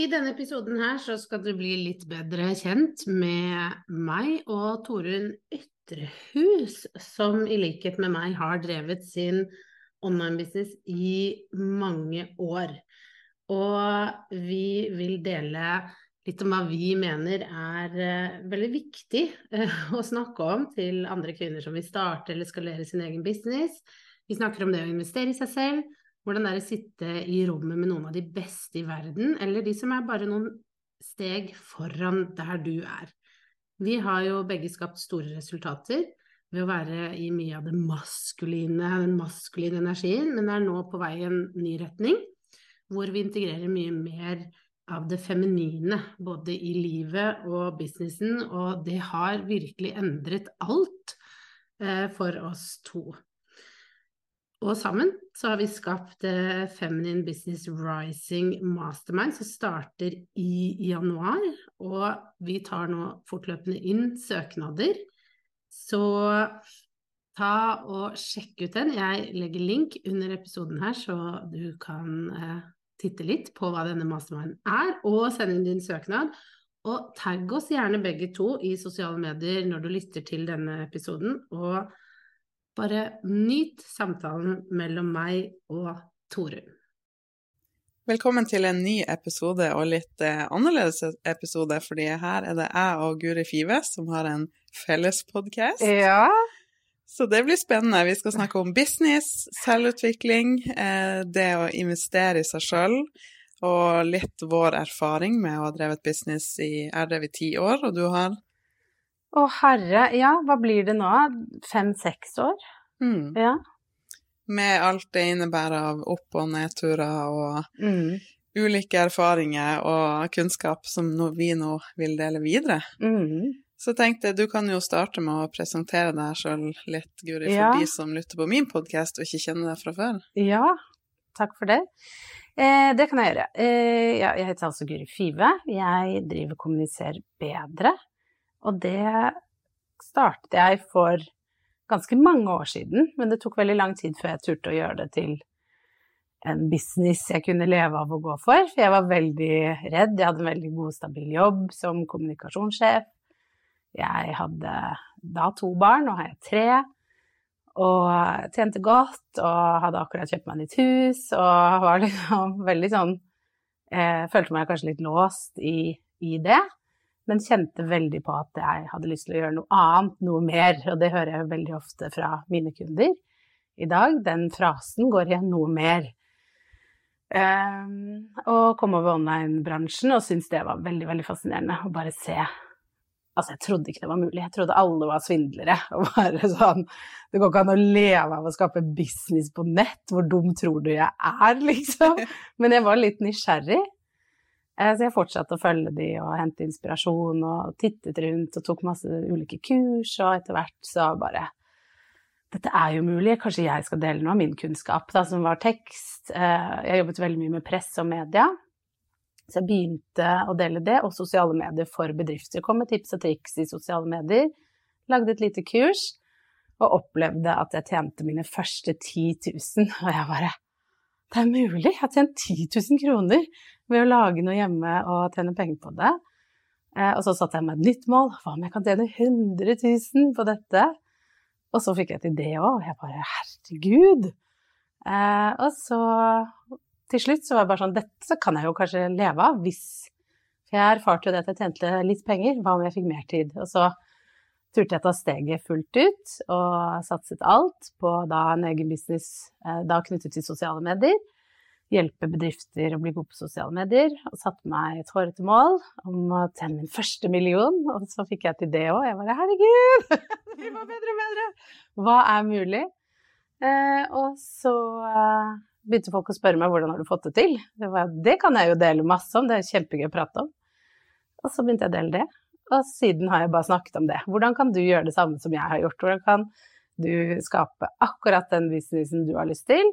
I denne episoden her så skal du bli litt bedre kjent med meg og Torunn Ytrehus, som i likhet med meg har drevet sin online-business i mange år. Og vi vil dele litt om hva vi mener er uh, veldig viktig uh, å snakke om til andre kvinner som vil starte eller skalere sin egen business. Vi snakker om det å investere i seg selv, hvordan det er å sitte i rommet med noen av de beste i verden, eller de som er bare noen steg foran der du er. Vi har jo begge skapt store resultater ved å være i mye av det maskuline, den maskuline energien, men er nå på vei i en ny retning, hvor vi integrerer mye mer av det feminine, både i livet og businessen, og det har virkelig endret alt eh, for oss to. Og sammen så har vi skapt eh, Feminine Business Rising Mastermind, som starter i januar. Og vi tar nå fortløpende inn søknader. Så ta og sjekk ut den. Jeg legger link under episoden her, så du kan eh, titte litt på hva denne masterminden er, og sende inn din søknad. Og tagg oss gjerne begge to i sosiale medier når du lytter til denne episoden. Og bare nyt samtalen mellom meg og Torunn. Velkommen til en ny episode, og litt eh, annerledes episode, fordi her er det jeg og Guri Five som har en felles podkast. Ja, Så det blir spennende. Vi skal snakke om business, selvutvikling, eh, det å investere i seg sjøl, og litt vår erfaring med å ha drevet business i Jeg har drevet i ti år, og du har Å herre, ja, hva blir det nå? Fem-seks år? mm, Ja. Med alt det innebærer av opp- og nedturer og Mm. ulike erfaringer og kunnskap som vi nå vil dele videre. Mm. Så tenkte jeg du kan jo starte med å presentere deg sjøl litt, Guri, for Ja. de som lytter på min podkast og ikke kjenner deg fra før. Ja, takk for det. Eh, det kan jeg gjøre. Eh, ja, jeg heter altså Guri Five. Jeg driver Kommuniser bedre. Og det startet jeg for ganske mange år siden, men det tok veldig lang tid før jeg turte å gjøre det til en business jeg kunne leve av å gå for. For jeg var veldig redd. Jeg hadde en veldig god, stabil jobb som kommunikasjonssjef. Jeg hadde da to barn, nå har jeg tre. Og tjente godt og hadde akkurat kjøpt meg nytt hus og var liksom veldig sånn eh, Følte meg kanskje litt låst i, i det, men kjente veldig på at jeg hadde lyst til å gjøre noe annet, noe mer. Og det hører jeg veldig ofte fra mine kunder i dag. Den frasen går igjen noe mer. Um, og kom over online-bransjen og syntes det var veldig, veldig fascinerende å bare se Altså, jeg trodde ikke det var mulig. Jeg trodde alle var svindlere. Og bare sånn Det går ikke an å leve av å skape business på nett. Hvor dum tror du jeg er, liksom? Men jeg var litt nysgjerrig. Eh, Så jeg fortsatte å følge de og hente inspirasjon og tittet rundt og tok masse ulike kurs, og etter hvert så bare Dette er jo mulig, kanskje jeg skal dele noe av min kunnskap, da, som var tekst. Eh, Jeg jobbet veldig mye med press og media. Så jeg begynte å dele det, og sosiale medier for bedrifter. Kom med tips og triks i sosiale medier. Lagde et lite kurs, og opplevde at jeg tjente mine første 10 000. Og jeg bare Det er mulig! Jeg har tjent 10 000 kroner ved å lage noe hjemme og tjene penger på det. Eh, og så satte jeg meg et nytt mål. Hva om jeg kan tjene 100 000 på dette? Og så fikk jeg et idé òg, jeg bare Herregud! Eh, og så til slutt så var jeg bare sånn Dette kan jeg jo kanskje leve av hvis jeg erfarte jo det at jeg tjente litt penger. Hva om jeg fikk mer tid? Og så turte jeg ta steget fullt ut og satset alt på da en egen business eh, da knyttet til sosiale medier. Hjelpe bedrifter å bli gode på sosiale medier. Og satte meg et hårete mål om å tjene min første million. Og så fikk jeg til det òg. Jeg bare herregud, det var bedre og bedre! Hva er mulig? Eh, og så eh, begynte folk å spørre meg hvordan har du fått det til. Det, var, det kan jeg jo dele masse om, det er kjempegøy å prate om. Og så begynte jeg å dele det. Og siden har jeg bare snakket om det. Hvordan kan du gjøre det samme som jeg har gjort? Hvordan kan du skape akkurat den businessen du har lyst til?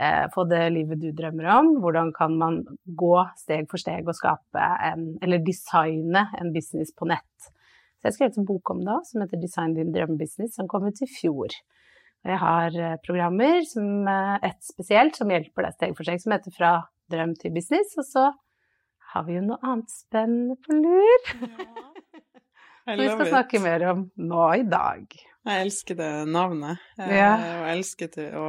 Eh, få det livet du drømmer om? Hvordan kan man gå steg for steg og skape en, eller designe en business på nett? Så jeg skrev en bok om det som heter 'Design din drømmebusiness', som kom ut i fjor. Og jeg har eh, programmer, som, eh, et spesielt, som hjelper deg steg for steg, som heter 'Fra drøm til business'. Og så har vi jo noe annet spennende på lur. Ja. Som vi skal snakke mer om nå i dag. Jeg elsker det navnet. Jeg, ja. Og elsker til å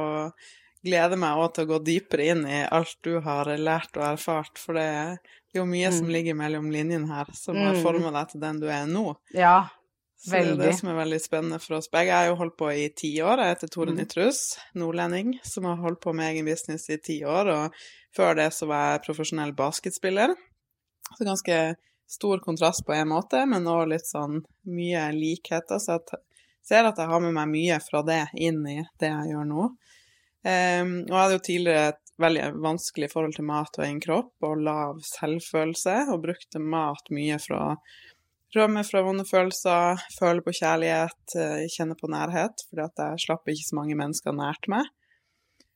glede meg òg til å gå dypere inn i alt du har lært og erfart, for det er jo mye mm. som ligger mellom linjene her, som har mm. forma deg til den du er nå. Ja, så veldig. det er det som er veldig spennende for oss begge. Jeg har jo holdt på i ti år. Jeg heter Tore mm. Nytrus, nordlending, som har holdt på med egen business i ti år. Og før det så var jeg profesjonell basketspiller. Så ganske stor kontrast på en måte, men òg litt sånn mye likheter. Så jeg ser at jeg har med meg mye fra det inn i det jeg gjør nå. Um, og jeg hadde jo tidligere et veldig vanskelig forhold til mat og egen kropp og lav selvfølelse, og brukte mat mye fra rømme fra vonde følelser, føle på kjærlighet, eh, kjenne på nærhet, fordi at jeg slapp ikke så mange mennesker nært meg.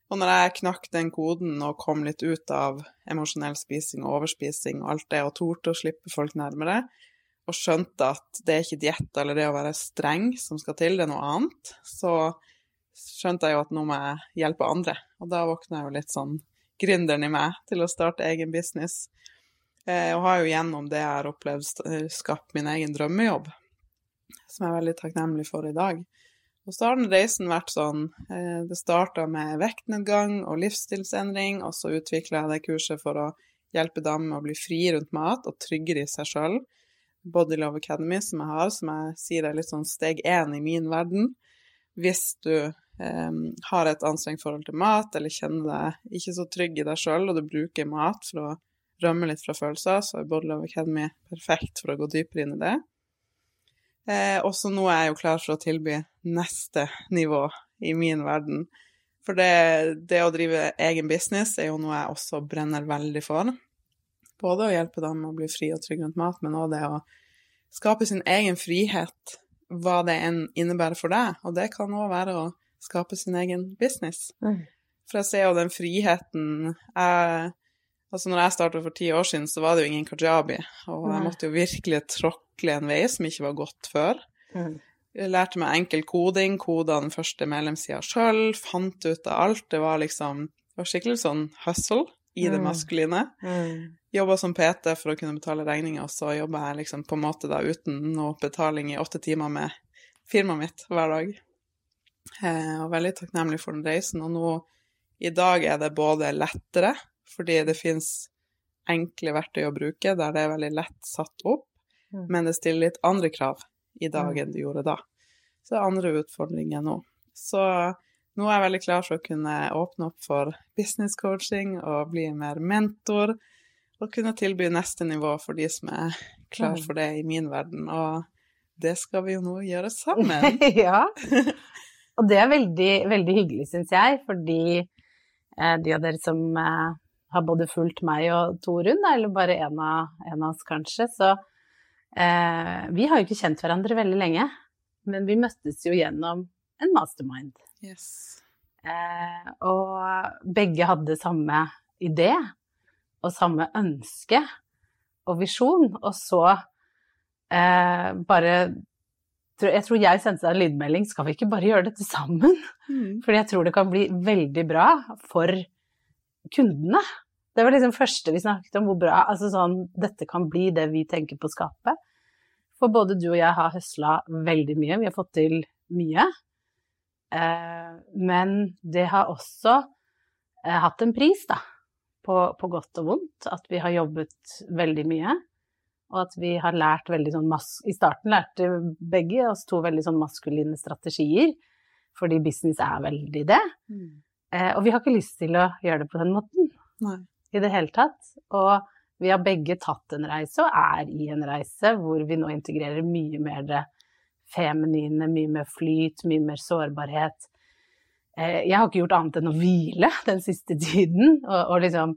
Og når jeg knakk den koden og kom litt ut av emosjonell spising og overspising og alt det, og torde å slippe folk nærmere, og skjønte at det er ikke diett eller det å være streng som skal til, det er noe annet, så skjønte jeg jo at nå må jeg hjelpe andre. Og da våkna jeg jo litt sånn gründeren i meg til å starte egen business. Eh, og har jo gjennom det jeg har opplevd, skapt min egen drømmejobb, som jeg er veldig takknemlig for i dag. Og så har den reisen vært sånn eh, Det starta med vektnedgang og livsstilsendring, og så utvikla jeg det kurset for å hjelpe damer med å bli fri rundt mat og tryggere i seg sjøl. Body Love Academy, som jeg har, som jeg sier er litt sånn steg én i min verden. Hvis du eh, har et anstrengt forhold til mat, eller kjenner deg ikke så trygg i deg sjøl, og du bruker mat for å rømme litt fra følelser, så er Body Love Academy perfekt for å gå dypere inn i det. Eh, også nå er jeg jo klar for å tilby neste nivå i min verden. For det, det, å drive egen business er jo noe jeg også brenner veldig for. Både å hjelpe dem å bli fri og trygg rundt mat, men òg det å skape sin egen frihet, hva det enn innebærer for deg. Og det kan òg være å skape sin egen business. Mm. For jeg ser jo den friheten jeg Altså, når jeg startet for ti år siden, så var det jo ingen kajabi, og jeg måtte jo virkelig tråkle en vei som ikke var gått før. Mm. Jeg lærte meg enkel koding, koda den første medlemssida sjøl, fant ut av alt. Det var liksom Det var skikkelig sånn hustle i det mm. maskuline. Mm. Jobba som PT for å kunne betale regninger, og så jobba jeg liksom på en måte da uten noe betaling i åtte timer med firmaet mitt hver dag. Eh, og veldig takknemlig for den reisen. Og nå i dag er det både lettere fordi det fins enkle verktøy å bruke der det er veldig lett satt opp, mm. men det stiller litt andre krav i dag enn det gjorde da. Så det er andre utfordringer nå. Så nå er jeg veldig klar for å kunne åpne opp for business coaching og bli mer mentor, og kunne tilby neste nivå for de som er klar for det i min verden. Og det skal vi jo nå gjøre sammen. ja. Og det er veldig, veldig hyggelig, syns jeg, fordi eh, de av dere som eh, har både fulgt meg og Torunn, eller bare en av, en av oss kanskje. Så eh, vi har jo ikke kjent hverandre veldig lenge, men vi møttes jo gjennom en mastermind. Yes. Eh, og begge hadde samme idé og samme ønske og visjon, og så eh, bare jeg tror jeg sendte deg en lydmelding, skal vi ikke bare gjøre dette sammen? Mm. Fordi jeg tror det kan bli veldig bra for kundene. Det var liksom første vi snakket om, hvor bra altså sånn, dette kan bli det vi tenker på å skape. For både du og jeg har høsla veldig mye, vi har fått til mye. Eh, men det har også eh, hatt en pris, da, på, på, godt og vondt, at vi har jobbet veldig mye. og at vi har lært veldig sånn I starten lærte begge oss to veldig sånn maskuline strategier, fordi business er veldig det. Mm. Eh, og vi har ikke lyst til å gjøre det på den måten Nei. i det hele tatt. Og vi har begge tatt en reise og er i en reise hvor vi nå integrerer mye mer det feminine, mye mer flyt, mye mer sårbarhet. Eh, jeg har ikke gjort annet enn å hvile den siste tiden, og, og liksom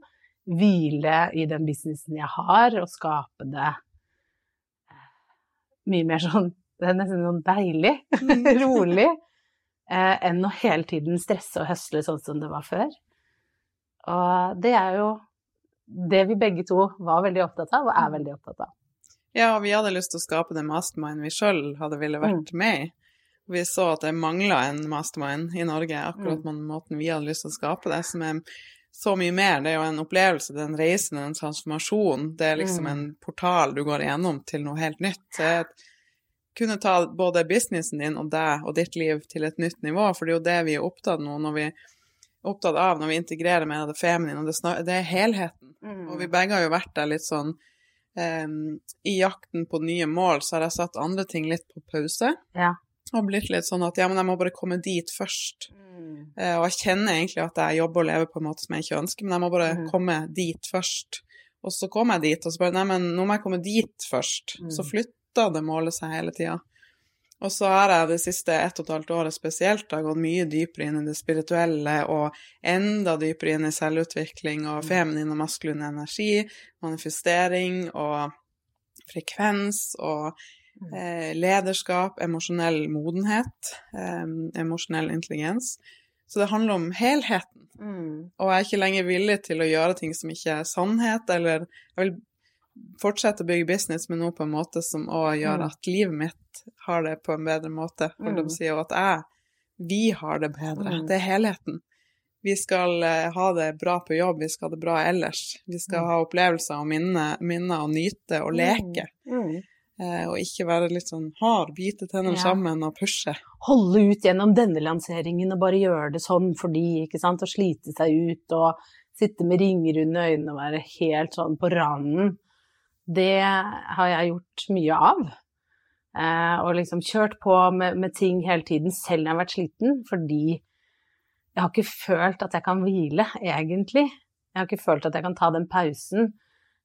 hvile i den businessen jeg har, og skape det eh, mye mer sånn Det er nesten sånn deilig, rolig, eh, enn å hele tiden stresse og høsle sånn som det var før. Og det er jo det vi begge to var veldig opptatt av, og er veldig opptatt av. Ja, og vi hadde lyst til å skape det mastermind vi sjøl hadde ville vært med i. Vi så at det mangla en mastermind i Norge, akkurat på den måten vi hadde lyst til å skape det, som er så mye mer. Det er jo en opplevelse, det er en reise, det er en transformasjon. Det er liksom en portal du går igjennom til noe helt nytt. Så jeg kunne ta både businessen din og deg og ditt liv til et nytt nivå, for det er jo det vi er opptatt nå når vi opptatt av når vi integrerer mer av det feminine, og det, det er helheten. Og vi begge har jo vært der litt sånn um, I jakten på nye mål så har jeg satt andre ting litt på pause. Ja. Og blitt litt sånn at ja, men jeg må bare komme dit først. Eh, og jeg kjenner egentlig at jeg jobber og lever på en måte som jeg ikke ønsker, men jeg må bare Mm. komme dit først. Og så kom jeg dit, og så bare Nei, men nå må jeg komme dit først. Mm. Så flytta det måler seg hele tida. Og så har jeg det siste ett og et halvt året spesielt da, gått mye dypere inn i det spirituelle og enda dypere inn i selvutvikling og feminin og maskulin energi, manifestering og frekvens og eh, lederskap, emosjonell modenhet, eh, emosjonell intelligens. Så det handler om helheten. Og jeg er ikke lenger villig til å gjøre ting som ikke er sannhet, eller jeg vil fortsette å bygge business, men nå på en måte som òg gjør Mm. at livet mitt har det på en bedre måte, for de sier jo at jeg, vi har det bedre. Mm. Det er helheten. Vi skal eh, ha det bra på jobb, vi skal ha det bra ellers. Vi skal Mm. ha opplevelser og minner, minne og nyte og leke. Eh, og ikke være litt sånn hard, bite tennene Ja. sammen og pushe. Holde ut gjennom denne lanseringen og bare gjøre det sånn fordi, ikke sant, og slite seg ut og sitte med ringer under øynene og være helt sånn på randen. Det har jeg gjort mye av. Eh, og liksom kjørt på med, med ting hele tiden, selv når jeg har vært sliten, fordi jeg har ikke følt at jeg kan hvile, egentlig. Jeg har ikke følt at jeg kan ta den pausen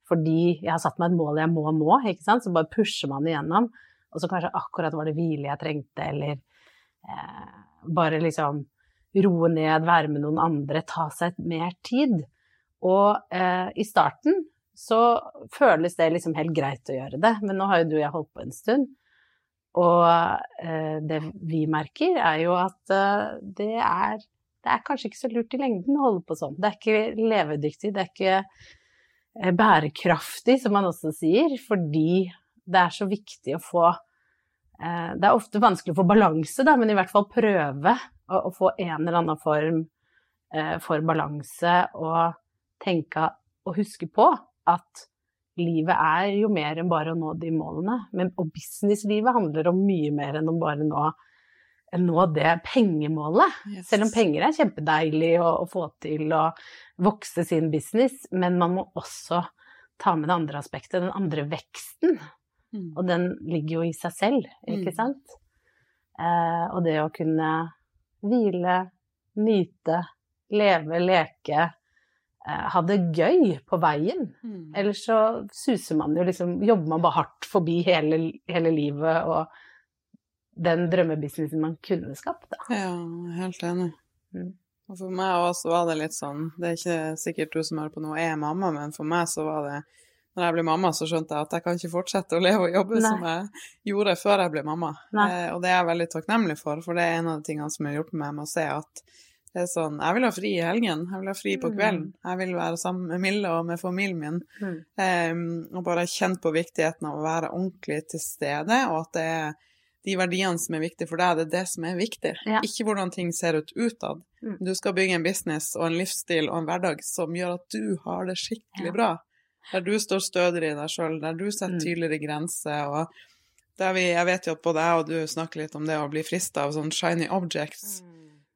fordi jeg har satt meg et mål jeg må nå, ikke sant, så bare pusher man igjennom. Og så kanskje akkurat var det hvile jeg trengte, eller eh, bare liksom roe ned, være med noen andre, ta seg mer tid. Og eh, i starten så føles det liksom helt greit å gjøre det, men nå har jo du og jeg holdt på en stund. Og eh, det vi merker, er jo at eh, det er det er kanskje ikke så lurt i lengden å holde på sånn. Det er ikke levedyktig, det er ikke eh, bærekraftig, som man også sier, fordi det er så viktig å få eh, Det er ofte vanskelig å få balanse, da, men i hvert fall prøve å, å få en eller annen form eh, for balanse og tenke og huske på at livet er jo mer enn bare å nå de målene. Men, og businesslivet handler om mye mer enn å bare nå, nå det pengemålet. Yes. Selv om penger er kjempedeilig å, å få til å vokse sin business, men man må også ta med det andre aspektet, den andre veksten. Mm. Og den ligger jo i seg selv, ikke Mm. sant? Eh, og det å kunne hvile, nyte, leve, leke, ha det gøy på veien. Mm. Ellers så suser man jo liksom Jobber man bare hardt forbi hele, hele livet og den drømmebusinessen man kunne skapt, da. Ja, helt enig. Mm. Og for meg også var det litt sånn Det er ikke sikkert du som hører på nå er mamma, men for meg så var det Når jeg ble mamma, så skjønte jeg at jeg kan ikke fortsette å leve og jobbe Nei. som jeg gjorde før jeg ble mamma. Eh, og det er jeg veldig takknemlig for, for det er en av de tingene som har hjulpet meg med å se at det er sånn Jeg vil ha fri i helgen, jeg vil ha fri på Mm. kvelden, jeg vil være sammen med Mille og med familien min. Mm. Um, og bare kjent på viktigheten av å være ordentlig til stede, og at det er de verdiene som er viktige for deg, det er det som er viktig. Ja. Ikke hvordan ting ser ut utad. Mm. Du skal bygge en business og en livsstil og en hverdag som gjør at du har det skikkelig Ja. bra. Der du står stødigere i deg sjøl, der du setter Mm. tydeligere grenser. og der vi, Jeg vet jo at både jeg og du snakker litt om det å bli frista av sånne shiny objects.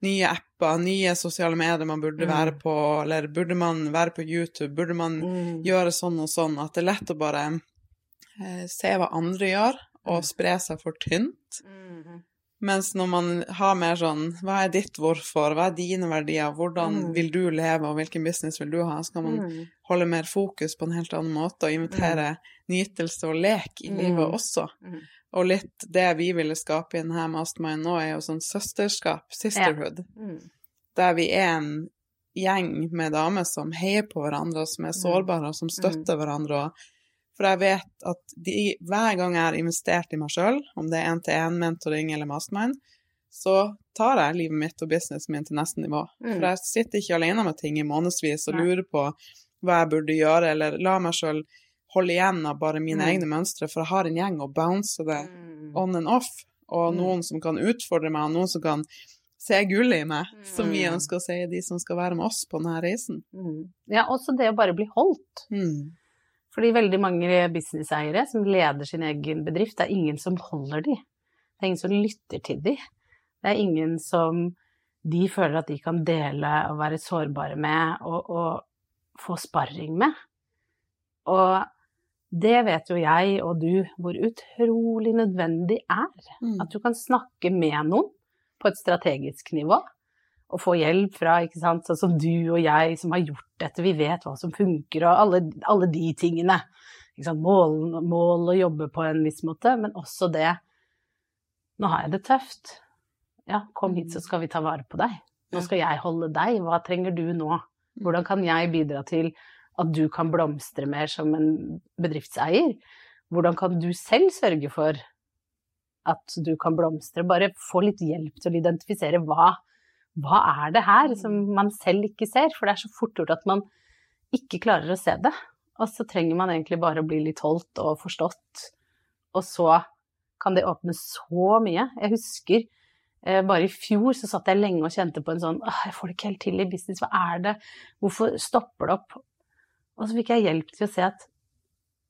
Nye apper, nye sosiale medier man burde Mm. være på, eller burde man være på YouTube, burde man Mm. gjøre sånn og sånn, at det er lett å bare eh, se hva andre gjør, og Mm. spre seg for tynt. Mens når man har mer sånn Hva er ditt hvorfor? Hva er dine verdier? Hvordan Mm. vil du leve, og hvilken business vil du ha? Så kan man Mm. holde mer fokus på en helt annen måte og invitere nytelse og lek i livet Mm. også. Mm. Og litt det vi ville skape i denne mastermind nå, er jo sånn søsterskap, sisterhood, Mm. der vi er en gjeng med damer som heier på hverandre, og som er Mm. sårbare, og som støtter hverandre. og For jeg vet at de, hver gang jeg har investert i meg sjøl, om det er én-til-én, mentoring eller mastermind, så tar jeg livet mitt og businessen min til neste nivå. Mm. For jeg sitter ikke alene med ting i månedsvis og lurer på hva jeg burde gjøre, eller la meg sjøl holde igjen av bare mine Mm. egne mønstre, for jeg har en gjeng å bounce det Mm. on and off, og Mm. noen som kan utfordre meg, og noen som kan se gull i meg, som vi Mm. ønsker å se i de som skal være med oss på denne reisen. Mm. Ja, også det å bare bli holdt. Mm. Fordi veldig mange businesseiere som leder sin egen bedrift, det er ingen som holder de. Det er ingen som lytter til de. Det er ingen som de føler at de kan dele og være sårbare med og, og få sparring med. Og det vet jo jeg og du hvor utrolig nødvendig er. Mm. At du kan snakke med noen på et strategisk nivå. Og få hjelp fra, ikke sant, sånn som du og jeg som har gjort dette, vi vet hva som funker, og alle, alle de tingene. Mål, mål å jobbe på en viss måte, men også det Nå har jeg det tøft. Ja, kom hit, så skal vi ta vare på deg. Nå skal jeg holde deg. Hva trenger du nå? Hvordan kan jeg bidra til at du kan blomstre mer som en bedriftseier? Hvordan kan du selv sørge for at du kan blomstre? Bare få litt hjelp til å identifisere hva, hva er det her som man selv ikke ser? For det er så fort gjort at man ikke klarer å se det. Og så trenger man egentlig bare å bli litt holdt og forstått. Og så kan det åpne så mye. Jeg husker eh, bare i fjor så satt jeg lenge og kjente på en sånn Åh, jeg får det ikke helt til i business, hva er det? Hvorfor stopper det opp? Og så fikk jeg hjelp til å se at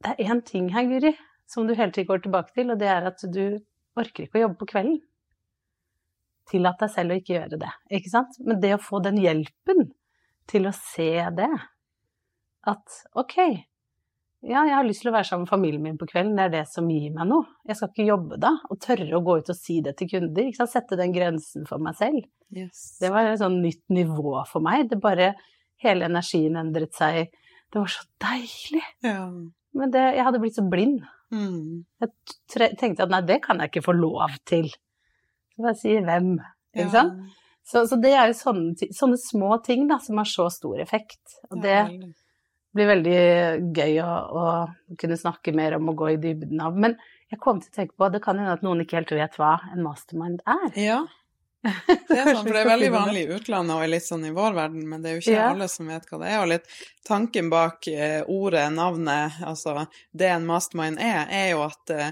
det er én ting her, Guri, som du hele tiden går tilbake til, og det er at du orker ikke å jobbe på kvelden. Tillat deg selv å ikke gjøre det, ikke sant? Men det å få den hjelpen til å se det, at ok, ja, jeg har lyst til å være sammen med familien min på kvelden, det er det som gir meg noe. Jeg skal ikke jobbe da, og tørre å gå ut og si det til kunder, ikke sant? Sette den grensen for meg selv. Yes. Det var et sånn nytt nivå for meg. Det bare Hele energien endret seg. Det var så deilig. Ja. Men det, jeg hadde blitt så blind. Mm. Jeg tenkte at nei, det kan jeg ikke få lov til. Bare si hvem, ikke Ja. sant? Så, så det er jo sånne, sånne små ting da, som har så stor effekt. Og det blir veldig gøy å, å kunne snakke mer om og gå i dybden av. Men jeg kom til å tenke på, det kan hende at noen ikke helt vet hva en mastermind er. Ja. Det er sånn, for det er veldig vanlig i utlandet og litt sånn i vår verden, men det er jo ikke Ja. alle som vet hva det er. Og litt tanken bak eh, ordet, navnet, altså det en mastermind er, er jo at eh,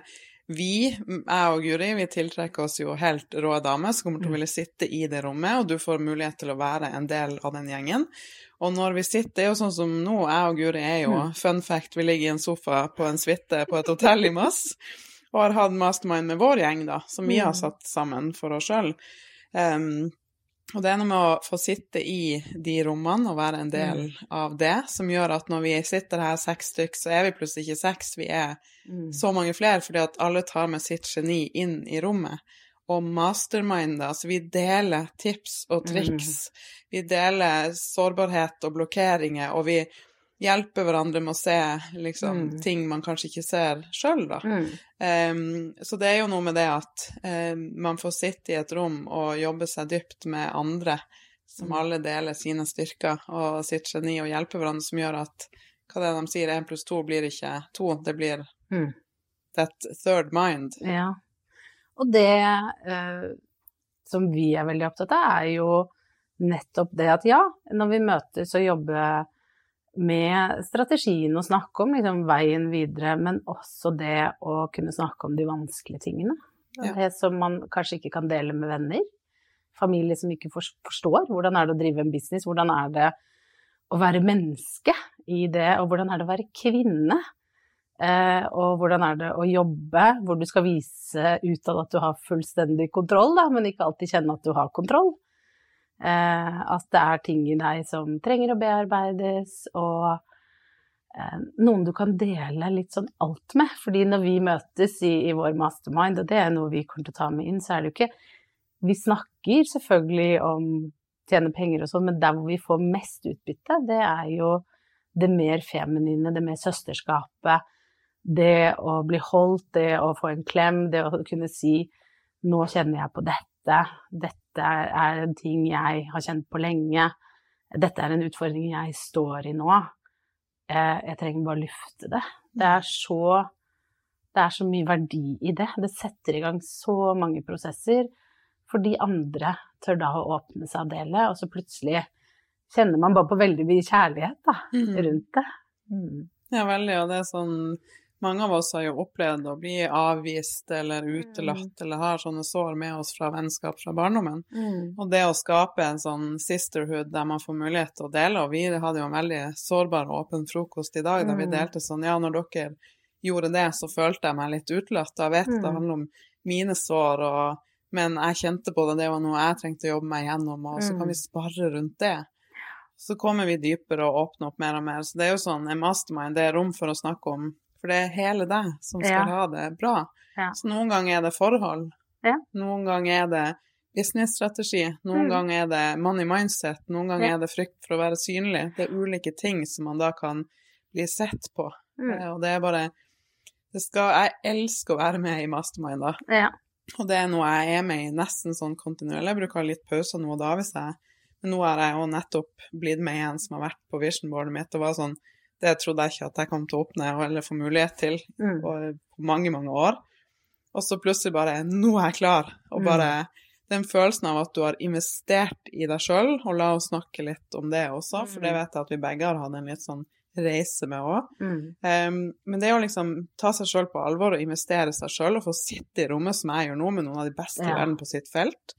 vi, jeg og Guri, vi tiltrekker oss jo helt rå damer som kommer til å ville sitte i det rommet, og du får mulighet til å være en del av den gjengen. Og når vi sitter, det er jo sånn som nå, jeg og Guri er jo, fun fact, vi ligger i en sofa på en suite på et hotell i Moss, og har hatt mastermind med vår gjeng, da, som vi har satt sammen for oss sjøl. Um, og det er noe med å få sitte i de rommene og være en del av det, som gjør at når vi sitter her seks stykk, så er vi plutselig ikke seks, vi er så mange flere, fordi at alle tar med sitt geni inn i rommet. Og mastermind, altså vi deler tips og triks, vi deler sårbarhet og blokkeringer, og vi hjelper hverandre med å se liksom, Mm. ting man kanskje ikke ser sjøl, da. Mm. Um, så det er jo noe med det at um, man får sitte i et rom og jobbe seg dypt med andre som Mm. alle deler sine styrker og sitt geni og hjelper hverandre, som gjør at hva det er de sier, én pluss to blir ikke to, det blir Mm. that third mind. Ja. Og det eh, som vi er veldig opptatt av, er jo nettopp det at ja, når vi møtes og jobber med strategien å snakke om liksom, veien videre, men også det å kunne snakke om de vanskelige tingene. Ja. Det som man kanskje ikke kan dele med venner. Familie som ikke forstår. Hvordan er det å drive en business? Hvordan er det å være menneske i det? Og hvordan er det å være kvinne? Eh, og hvordan er det å jobbe hvor du skal vise utad at du har fullstendig kontroll, da, men ikke alltid kjenne at du har kontroll. Eh, at det er ting i deg som trenger å bearbeides, og eh, noen du kan dele litt sånn alt med. Fordi når vi møtes i, i vår mastermind, og det er noe vi kommer til å ta med inn, så er det jo ikke Vi snakker selvfølgelig om tjene penger og sånn, men der hvor vi får mest utbytte, det er jo det mer feminine, det mer søsterskapet. Det å bli holdt, det å få en klem, det å kunne si 'nå kjenner jeg på dette', 'dette er en ting jeg har kjent på lenge', 'dette er en utfordring jeg står i nå'. Eh, jeg trenger bare å lufte det. Det er så det er så mye verdi i det. Det setter i gang så mange prosesser. Fordi andre tør da å åpne seg og dele, og så plutselig kjenner man bare på veldig mye kjærlighet da, Mm. rundt det. Mm. Ja, veldig, og det er sånn Mange av oss har jo opplevd å bli avvist eller utelatt eller har sånne sår med oss fra vennskap fra barndommen. Mm. Og det å skape en sånn sisterhood der man får mulighet til å dele, og vi hadde jo en veldig sårbar og åpen frokost i dag, da vi Mm. delte sånn Ja, når dere gjorde det, så følte jeg meg litt utelatt. Og jeg vet det Mm. handler om mine sår, og, men jeg kjente på det, det var noe jeg trengte å jobbe meg gjennom, og så kan Mm. vi spare rundt det. Så kommer vi dypere og åpner opp mer og mer. Så det er jo sånn, en mastermind, det er rom for å snakke om, for det er hele deg som skal Ja. ha det bra. Ja. Så noen ganger er det forhold, Ja. noen ganger er det businessstrategi, noen Mm. ganger er det money mindset, noen ganger er det frykt for å være synlig. Det er ulike ting som man da kan bli sett på. Mm. Eh, Og det er bare det skal, Jeg elsker å være med i mastermind, da. Ja. Og det er noe jeg er med i nesten sånn kontinuerlig. Jeg bruker litt pauser nå og da hvis jeg Men nå har jeg jo nettopp blitt med en som har vært på visionboardet mitt og var sånn Det trodde jeg ikke at jeg kom til å åpne eller få mulighet til Mm. på mange, mange år. Og så plutselig bare Nå er jeg klar! Og Mm. bare den følelsen av at du har investert i deg sjøl, og la oss snakke litt om det også, for det Mm. vet jeg at vi begge har hatt en litt sånn reise med òg. Mm. Um, men det å liksom ta seg sjøl på alvor og investere seg sjøl og få sitte i rommet som jeg gjør nå, med noen av de beste i Ja. verden på sitt felt,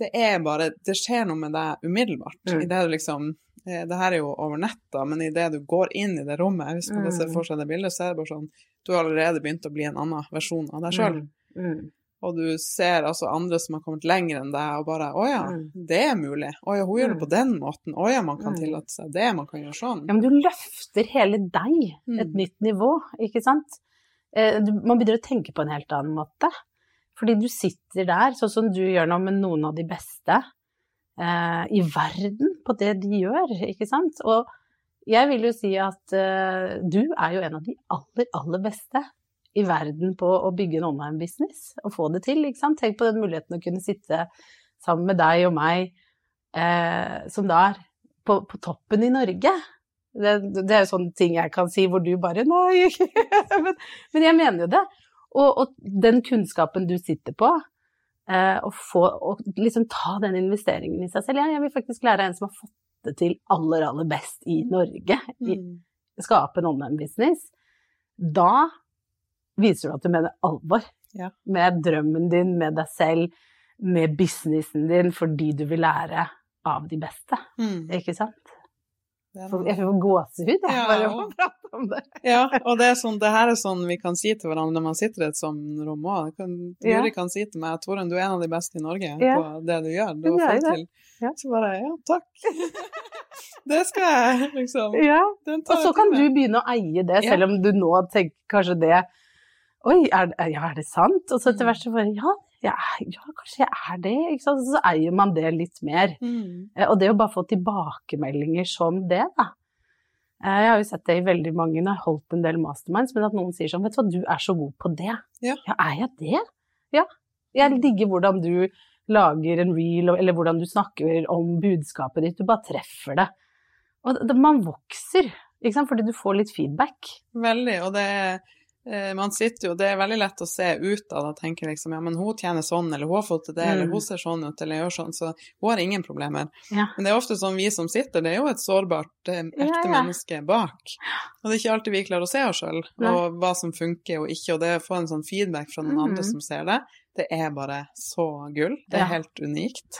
det er bare Det skjer noe med deg umiddelbart. Mm. I det du liksom eh, Det her er jo over netta, men idet du går inn i det rommet, hvis man Mm. for seg det bildet, så er det bare sånn Du har allerede begynt å bli en annen versjon av deg sjøl. Mm. Mm. Og du ser altså andre som har kommet lenger enn deg, og bare Å ja, Mm. det er mulig. Å ja, hun gjør det Mm. på den måten. Å ja, man kan Mm. tillate seg det. Man kan gjøre sånn. Ja, men du løfter hele deg et Mm. nytt nivå, ikke sant? Eh, man begynner å tenke på en helt annen måte. Fordi du sitter der, sånn som du gjør nå med noen av de beste eh, i verden på det de gjør, ikke sant? Og jeg vil jo si at eh, du er jo en av de aller, aller beste i verden på å bygge en online-business og få det til, ikke sant? Tenk på den muligheten å kunne sitte sammen med deg og meg, eh, som da er på, på toppen i Norge. Det, det er jo sånne ting jeg kan si hvor du bare Nei, men, men jeg mener jo det. Og, og den kunnskapen du sitter på, eh, å få og liksom ta den investeringen i seg selv. Ja, jeg vil faktisk lære en som har fått det til aller, aller best i Norge. I, Mm. skape en online-business. Da viser du at du mener alvor Ja. med drømmen din, med deg selv, med businessen din, fordi du vil lære av de beste. Mm. Ikke sant? Det er For- noe- Jeg får gåsehud, Ja, bare av å prate om det. Ja, og det sånn, det her er sånn vi kan si til hverandre når man sitter i et sånt rom òg. Ja. Kan si til meg at Torunn, du er en av de beste i Norge Ja. på det du gjør. Du har fått til. Så bare ja, takk. det skal jeg, liksom. Ja. Og så kan du begynne å eie det, selv om du nå tenker kanskje det Oi, er, ja, er det sant? Og så etter hvert så bare ja, ja, ja, kanskje jeg er det. Så eier man det litt mer. Mm. Eh, Og det å bare få tilbakemeldinger som det, da. Eh, Jeg har jo sett det i veldig mange når jeg har holdt en del masterminds, men at noen sier sånn Vet du hva, du er så god på det. Ja. er jeg det? Ja. Jeg digger hvordan du lager en reel, eller hvordan du snakker om budskapet ditt. Du bare treffer det. Og det, man vokser, ikke sant, fordi du får litt feedback. Veldig, og det er man sitter jo, Det er veldig lett å se ut av det og tenke liksom, ja, men hun tjener sånn, eller hun har fått til det, eller Mm. hun ser sånn ut, eller gjør sånn, så hun har ingen problemer. Ja. Men det er ofte sånn vi som sitter, det er jo et sårbart, eh, ekte Ja, ja. menneske bak. Og det er ikke alltid vi klarer å se oss sjøl, og hva som funker og ikke, og det å få en sånn feedback fra noen andre Mhm. som ser det, det er bare så gull. Det er helt unikt.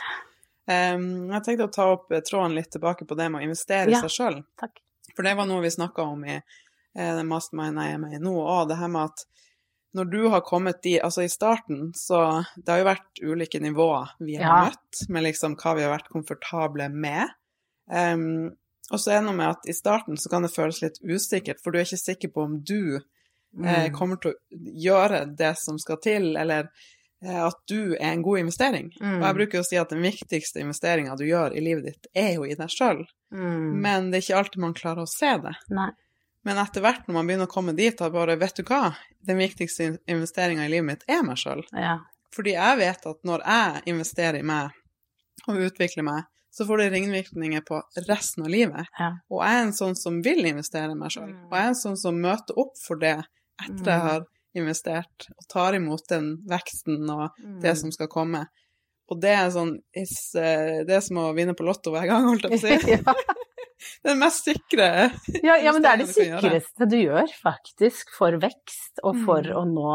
Um, jeg tenkte å ta opp eh, tråden litt tilbake på det med å investere i seg sjøl. For det var noe vi snakka om i eh, den masterminden jeg er med i nå, og det her med at når du har kommet dit Altså, i starten, så Det har jo vært ulike nivåer vi har Ja. møtt, med liksom hva vi har vært komfortable med. Um, Og så er det noe med at i starten så kan det føles litt usikkert, for du er ikke sikker på om du eh, Mm. kommer til å gjøre det som skal til, eller eh, at du er en god investering. Mm. Og jeg bruker jo å si at den viktigste investeringa du gjør i livet ditt, er jo i deg sjøl, Mm. men det er ikke alltid man klarer å se det. Nei. Men etter hvert når man begynner å komme dit at bare, vet du hva, den viktigste investeringa i livet mitt er meg sjøl. Ja. Fordi jeg vet at når jeg investerer i meg og utvikler meg, så får det ringvirkninger på resten av livet. Ja. Og jeg er en sånn som vil investere i meg sjøl. Mm. Og jeg er en sånn som møter opp for det etter jeg Mm. har investert, og tar imot den veksten og Mm. det som skal komme. Og det er sånn eh, Det er som å vinne på Lotto hver gang, holdt jeg på å si. Den mest sikre Ja, ja, men det er det sikreste du gjør, faktisk, for vekst og for Mm. å nå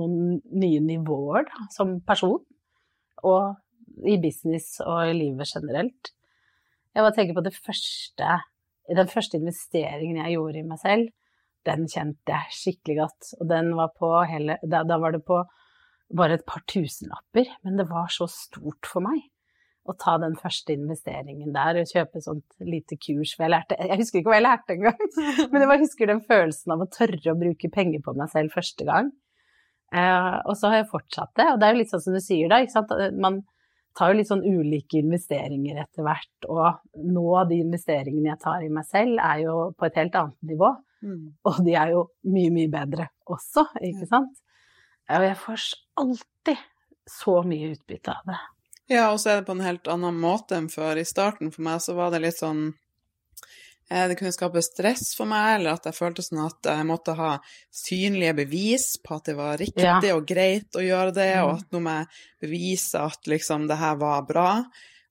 noen nye nivåer da, som person. Og i business og i livet generelt. Jeg bare tenker på det første Den første investeringen jeg gjorde i meg selv, den kjente jeg skikkelig godt. Og den var på hele Da, da var det på bare et par tusenlapper, men det var så stort for meg å ta den første investeringen der og kjøpe sånt lite kurs. For jeg lærte Jeg husker ikke hva jeg lærte engang, men jeg bare husker den følelsen av å tørre å bruke penger på meg selv første gang. Eh, og så har jeg fortsatt det, og det er jo litt sånn som du sier da, ikke sant. Man tar jo litt sånn ulike investeringer etter hvert, og nå de investeringene jeg tar i meg selv, er jo på et helt annet nivå. Mm. Og de er jo mye, mye bedre også, ikke sant. Og jeg får alltid så mye utbytte av det. Ja, og så er det på en helt annen måte enn før. I starten for meg så var det litt sånn eh, Det kunne skape stress for meg, eller at jeg følte sånn at jeg måtte ha synlige bevis på at det var riktig Ja. og greit å gjøre det, og Mm. at nå må jeg bevise at liksom det her var bra.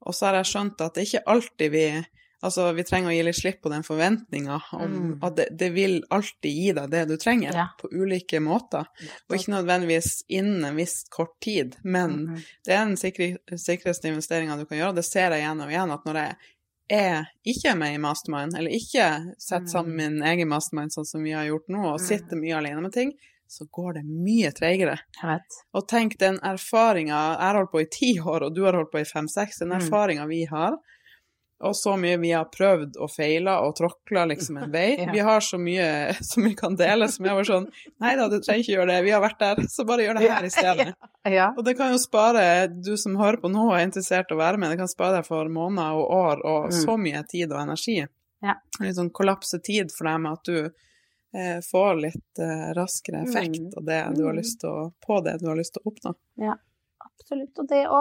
Og så har jeg skjønt at det er ikke alltid vi Altså, vi trenger å gi litt slipp på den forventninga om Mm. at det, det vil alltid gi deg det du trenger, Ja. på ulike måter. Og ikke nødvendigvis innen en viss kort tid, men Mhm. det er den sikre, sikreste investeringa du kan gjøre. Det ser jeg igjen og igjen, at når jeg er ikke med i mastermind, eller ikke setter sammen min egen mastermind sånn som vi har gjort nå, og Mm. sitter mye alene med ting, så går det mye treigere. Og tenk den erfaringa Jeg har holdt på i ti år, og du har holdt på i fem-seks. Den Mm. erfaringa vi har, og så mye vi har prøvd og feila og tråkla liksom en vei. Vi har så mye som vi kan dele, som jeg var sånn Nei da, du trenger ikke gjøre det, vi har vært der, så bare gjør det her i stedet. Og det kan jo spare, du som hører på nå og er interessert i å være med, det kan spare deg for måneder og år og Mm. så mye tid og energi. Ja. Litt sånn kollapse tid for deg med at du eh, får litt eh, raskere effekt Mm. av det du har lyst til å, på det du har lyst til å oppnå. Ja, Absolutt. Og det å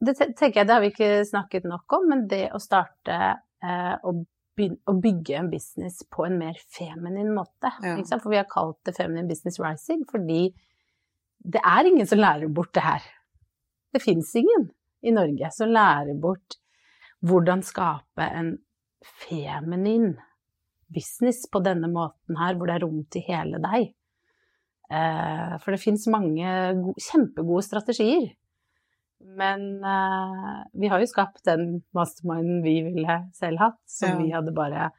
Det tenker jeg, det har vi ikke snakket nok om, men det å starte eh, å, bygge en business på en mer feminin måte. Ja. For vi har kalt det Feminine Business Rising fordi det er ingen som lærer bort det her. Det fins ingen i Norge som lærer bort hvordan skape en feminin business på denne måten her, hvor det er rom til hele deg. Eh, for det fins mange kjempegode strategier. Men uh, vi har jo skapt den masterminden vi ville selv hatt, som Ja. vi hadde bare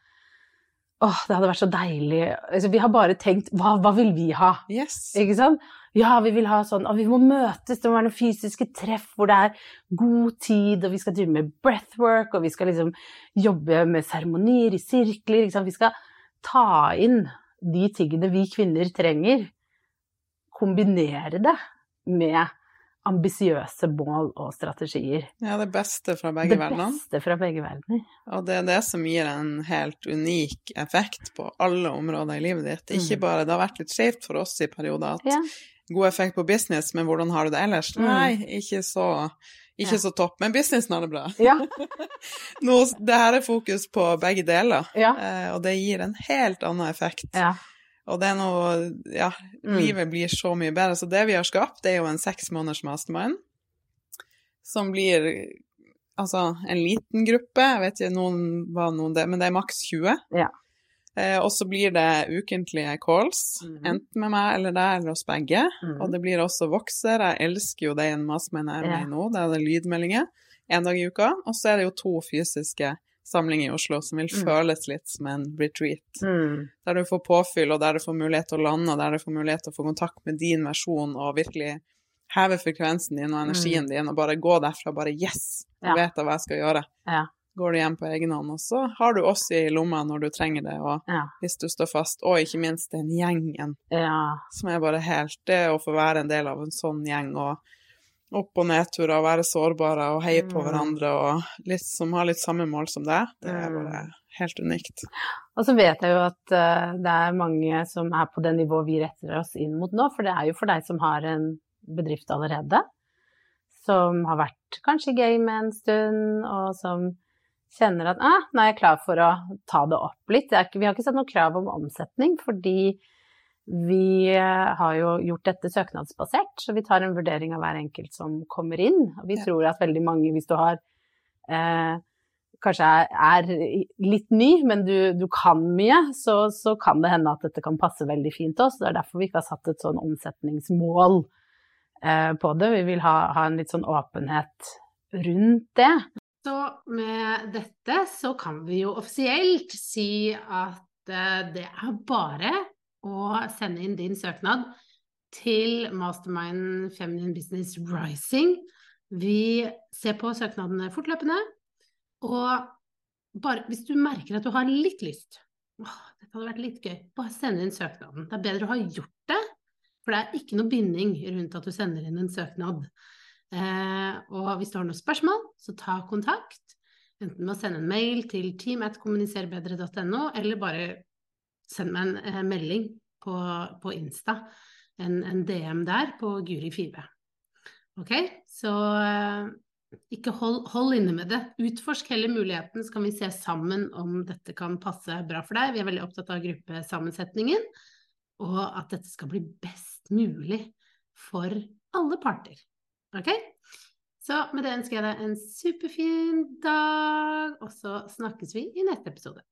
Åh, det hadde vært så deilig. Altså, vi har bare tenkt hva, hva vil vi ha? Yes! Ikke sant? Ja, vi vil ha sånn, og vi må møtes, det må være noen fysiske treff hvor det er god tid, og vi skal drive med breathwork, og vi skal liksom jobbe med seremonier i sirkler, ikke sant? Vi skal ta inn de tingene vi kvinner trenger, kombinere det med ambisiøse mål og strategier. Ja, det beste fra begge verdener. det beste fra begge verdener. Og det er det som gir en helt unik effekt på alle områder i livet ditt. Ikke Mm. bare Det har vært litt skjevt for oss i perioder at Ja. god effekt på business, men hvordan har du det ellers? Mm. Nei, ikke så ikke Ja. så topp, men businessen har det bra. Ja, Nå, det her er fokus på begge deler, ja, eh, og det gir en helt annen effekt. ja. Og det er noe Ja, Mm. livet blir så mye bedre. Så det vi har skapt, det er jo en seks måneders mastermind, som blir altså en liten gruppe. Jeg vet ikke noen, hva noen det, men det er maks 20. Ja. Eh, og så blir det ukentlige calls, mm. enten med meg eller deg eller oss begge. Mm. Og det blir også vokser. Jeg elsker jo det i en er med Ja. i nå. Det er det lydmeldinger en dag i uka. Og så er det jo to fysiske samlinger i Oslo som vil Mm. føles litt som en retreat. Mm. Der du får påfyll, og der du får mulighet til å lande, og der du får mulighet til å få kontakt med din versjon og virkelig heve frekvensen din og energien din, og bare gå derfra bare Yes! Nå Ja. vet jeg hva jeg skal gjøre. Ja. går du hjem på egen hånd. Og så har du oss i lomma når du trenger det, og Ja. hvis du står fast. Og ikke minst den gjengen ja. som er bare helt Det å få være en del av en sånn gjeng og opp- og nedturer og være sårbare og heie på Mm. hverandre og litt, som har litt samme mål som deg, det er Mm. bare helt unikt. Og så vet jeg jo at uh, det er mange som er på det nivået vi retter oss inn mot nå, for det er jo for deg som har en bedrift allerede, som har vært kanskje i gamet en stund, og som kjenner at ah, nå er jeg klar for å ta det opp litt. Ikke, vi har ikke sett noe krav om omsetning, fordi vi eh, har jo gjort dette søknadsbasert, så vi tar en vurdering av hver enkelt som kommer inn. Og vi Ja. tror at veldig mange, hvis du har eh, kanskje er, er litt ny, men du, du kan mye, så, så kan det hende at dette kan passe veldig fint oss. Det er derfor vi ikke har satt et sånn omsetningsmål eh, på det. Vi vil ha, ha en litt sånn åpenhet rundt det. Så med dette så kan vi jo offisielt si at eh, det er bare å sende inn din søknad til Mastermind Feminine Business Rising. Vi ser på søknadene fortløpende, og bare hvis du merker at du har litt lyst Åh, dette hadde vært litt gøy. Bare send inn søknaden. Det er bedre å ha gjort det, for det er ikke noe binding rundt at du sender inn en søknad. Eh, og hvis du har noen spørsmål, så ta kontakt. Enten med å sende en mail til team.kommuniserbedre.no, eller bare send meg en eh, melding på, på Insta. En, en DM der på Guri Five. Ok, så eh, ikke hold, hold inne med det. Utforsk heller muligheten, så kan vi se sammen om dette kan passe bra for deg. Vi er veldig opptatt av gruppesammensetningen, og at dette skal bli best mulig for alle parter. Ok? Så med det ønsker jeg deg en superfin dag, og så snakkes vi i neste episode.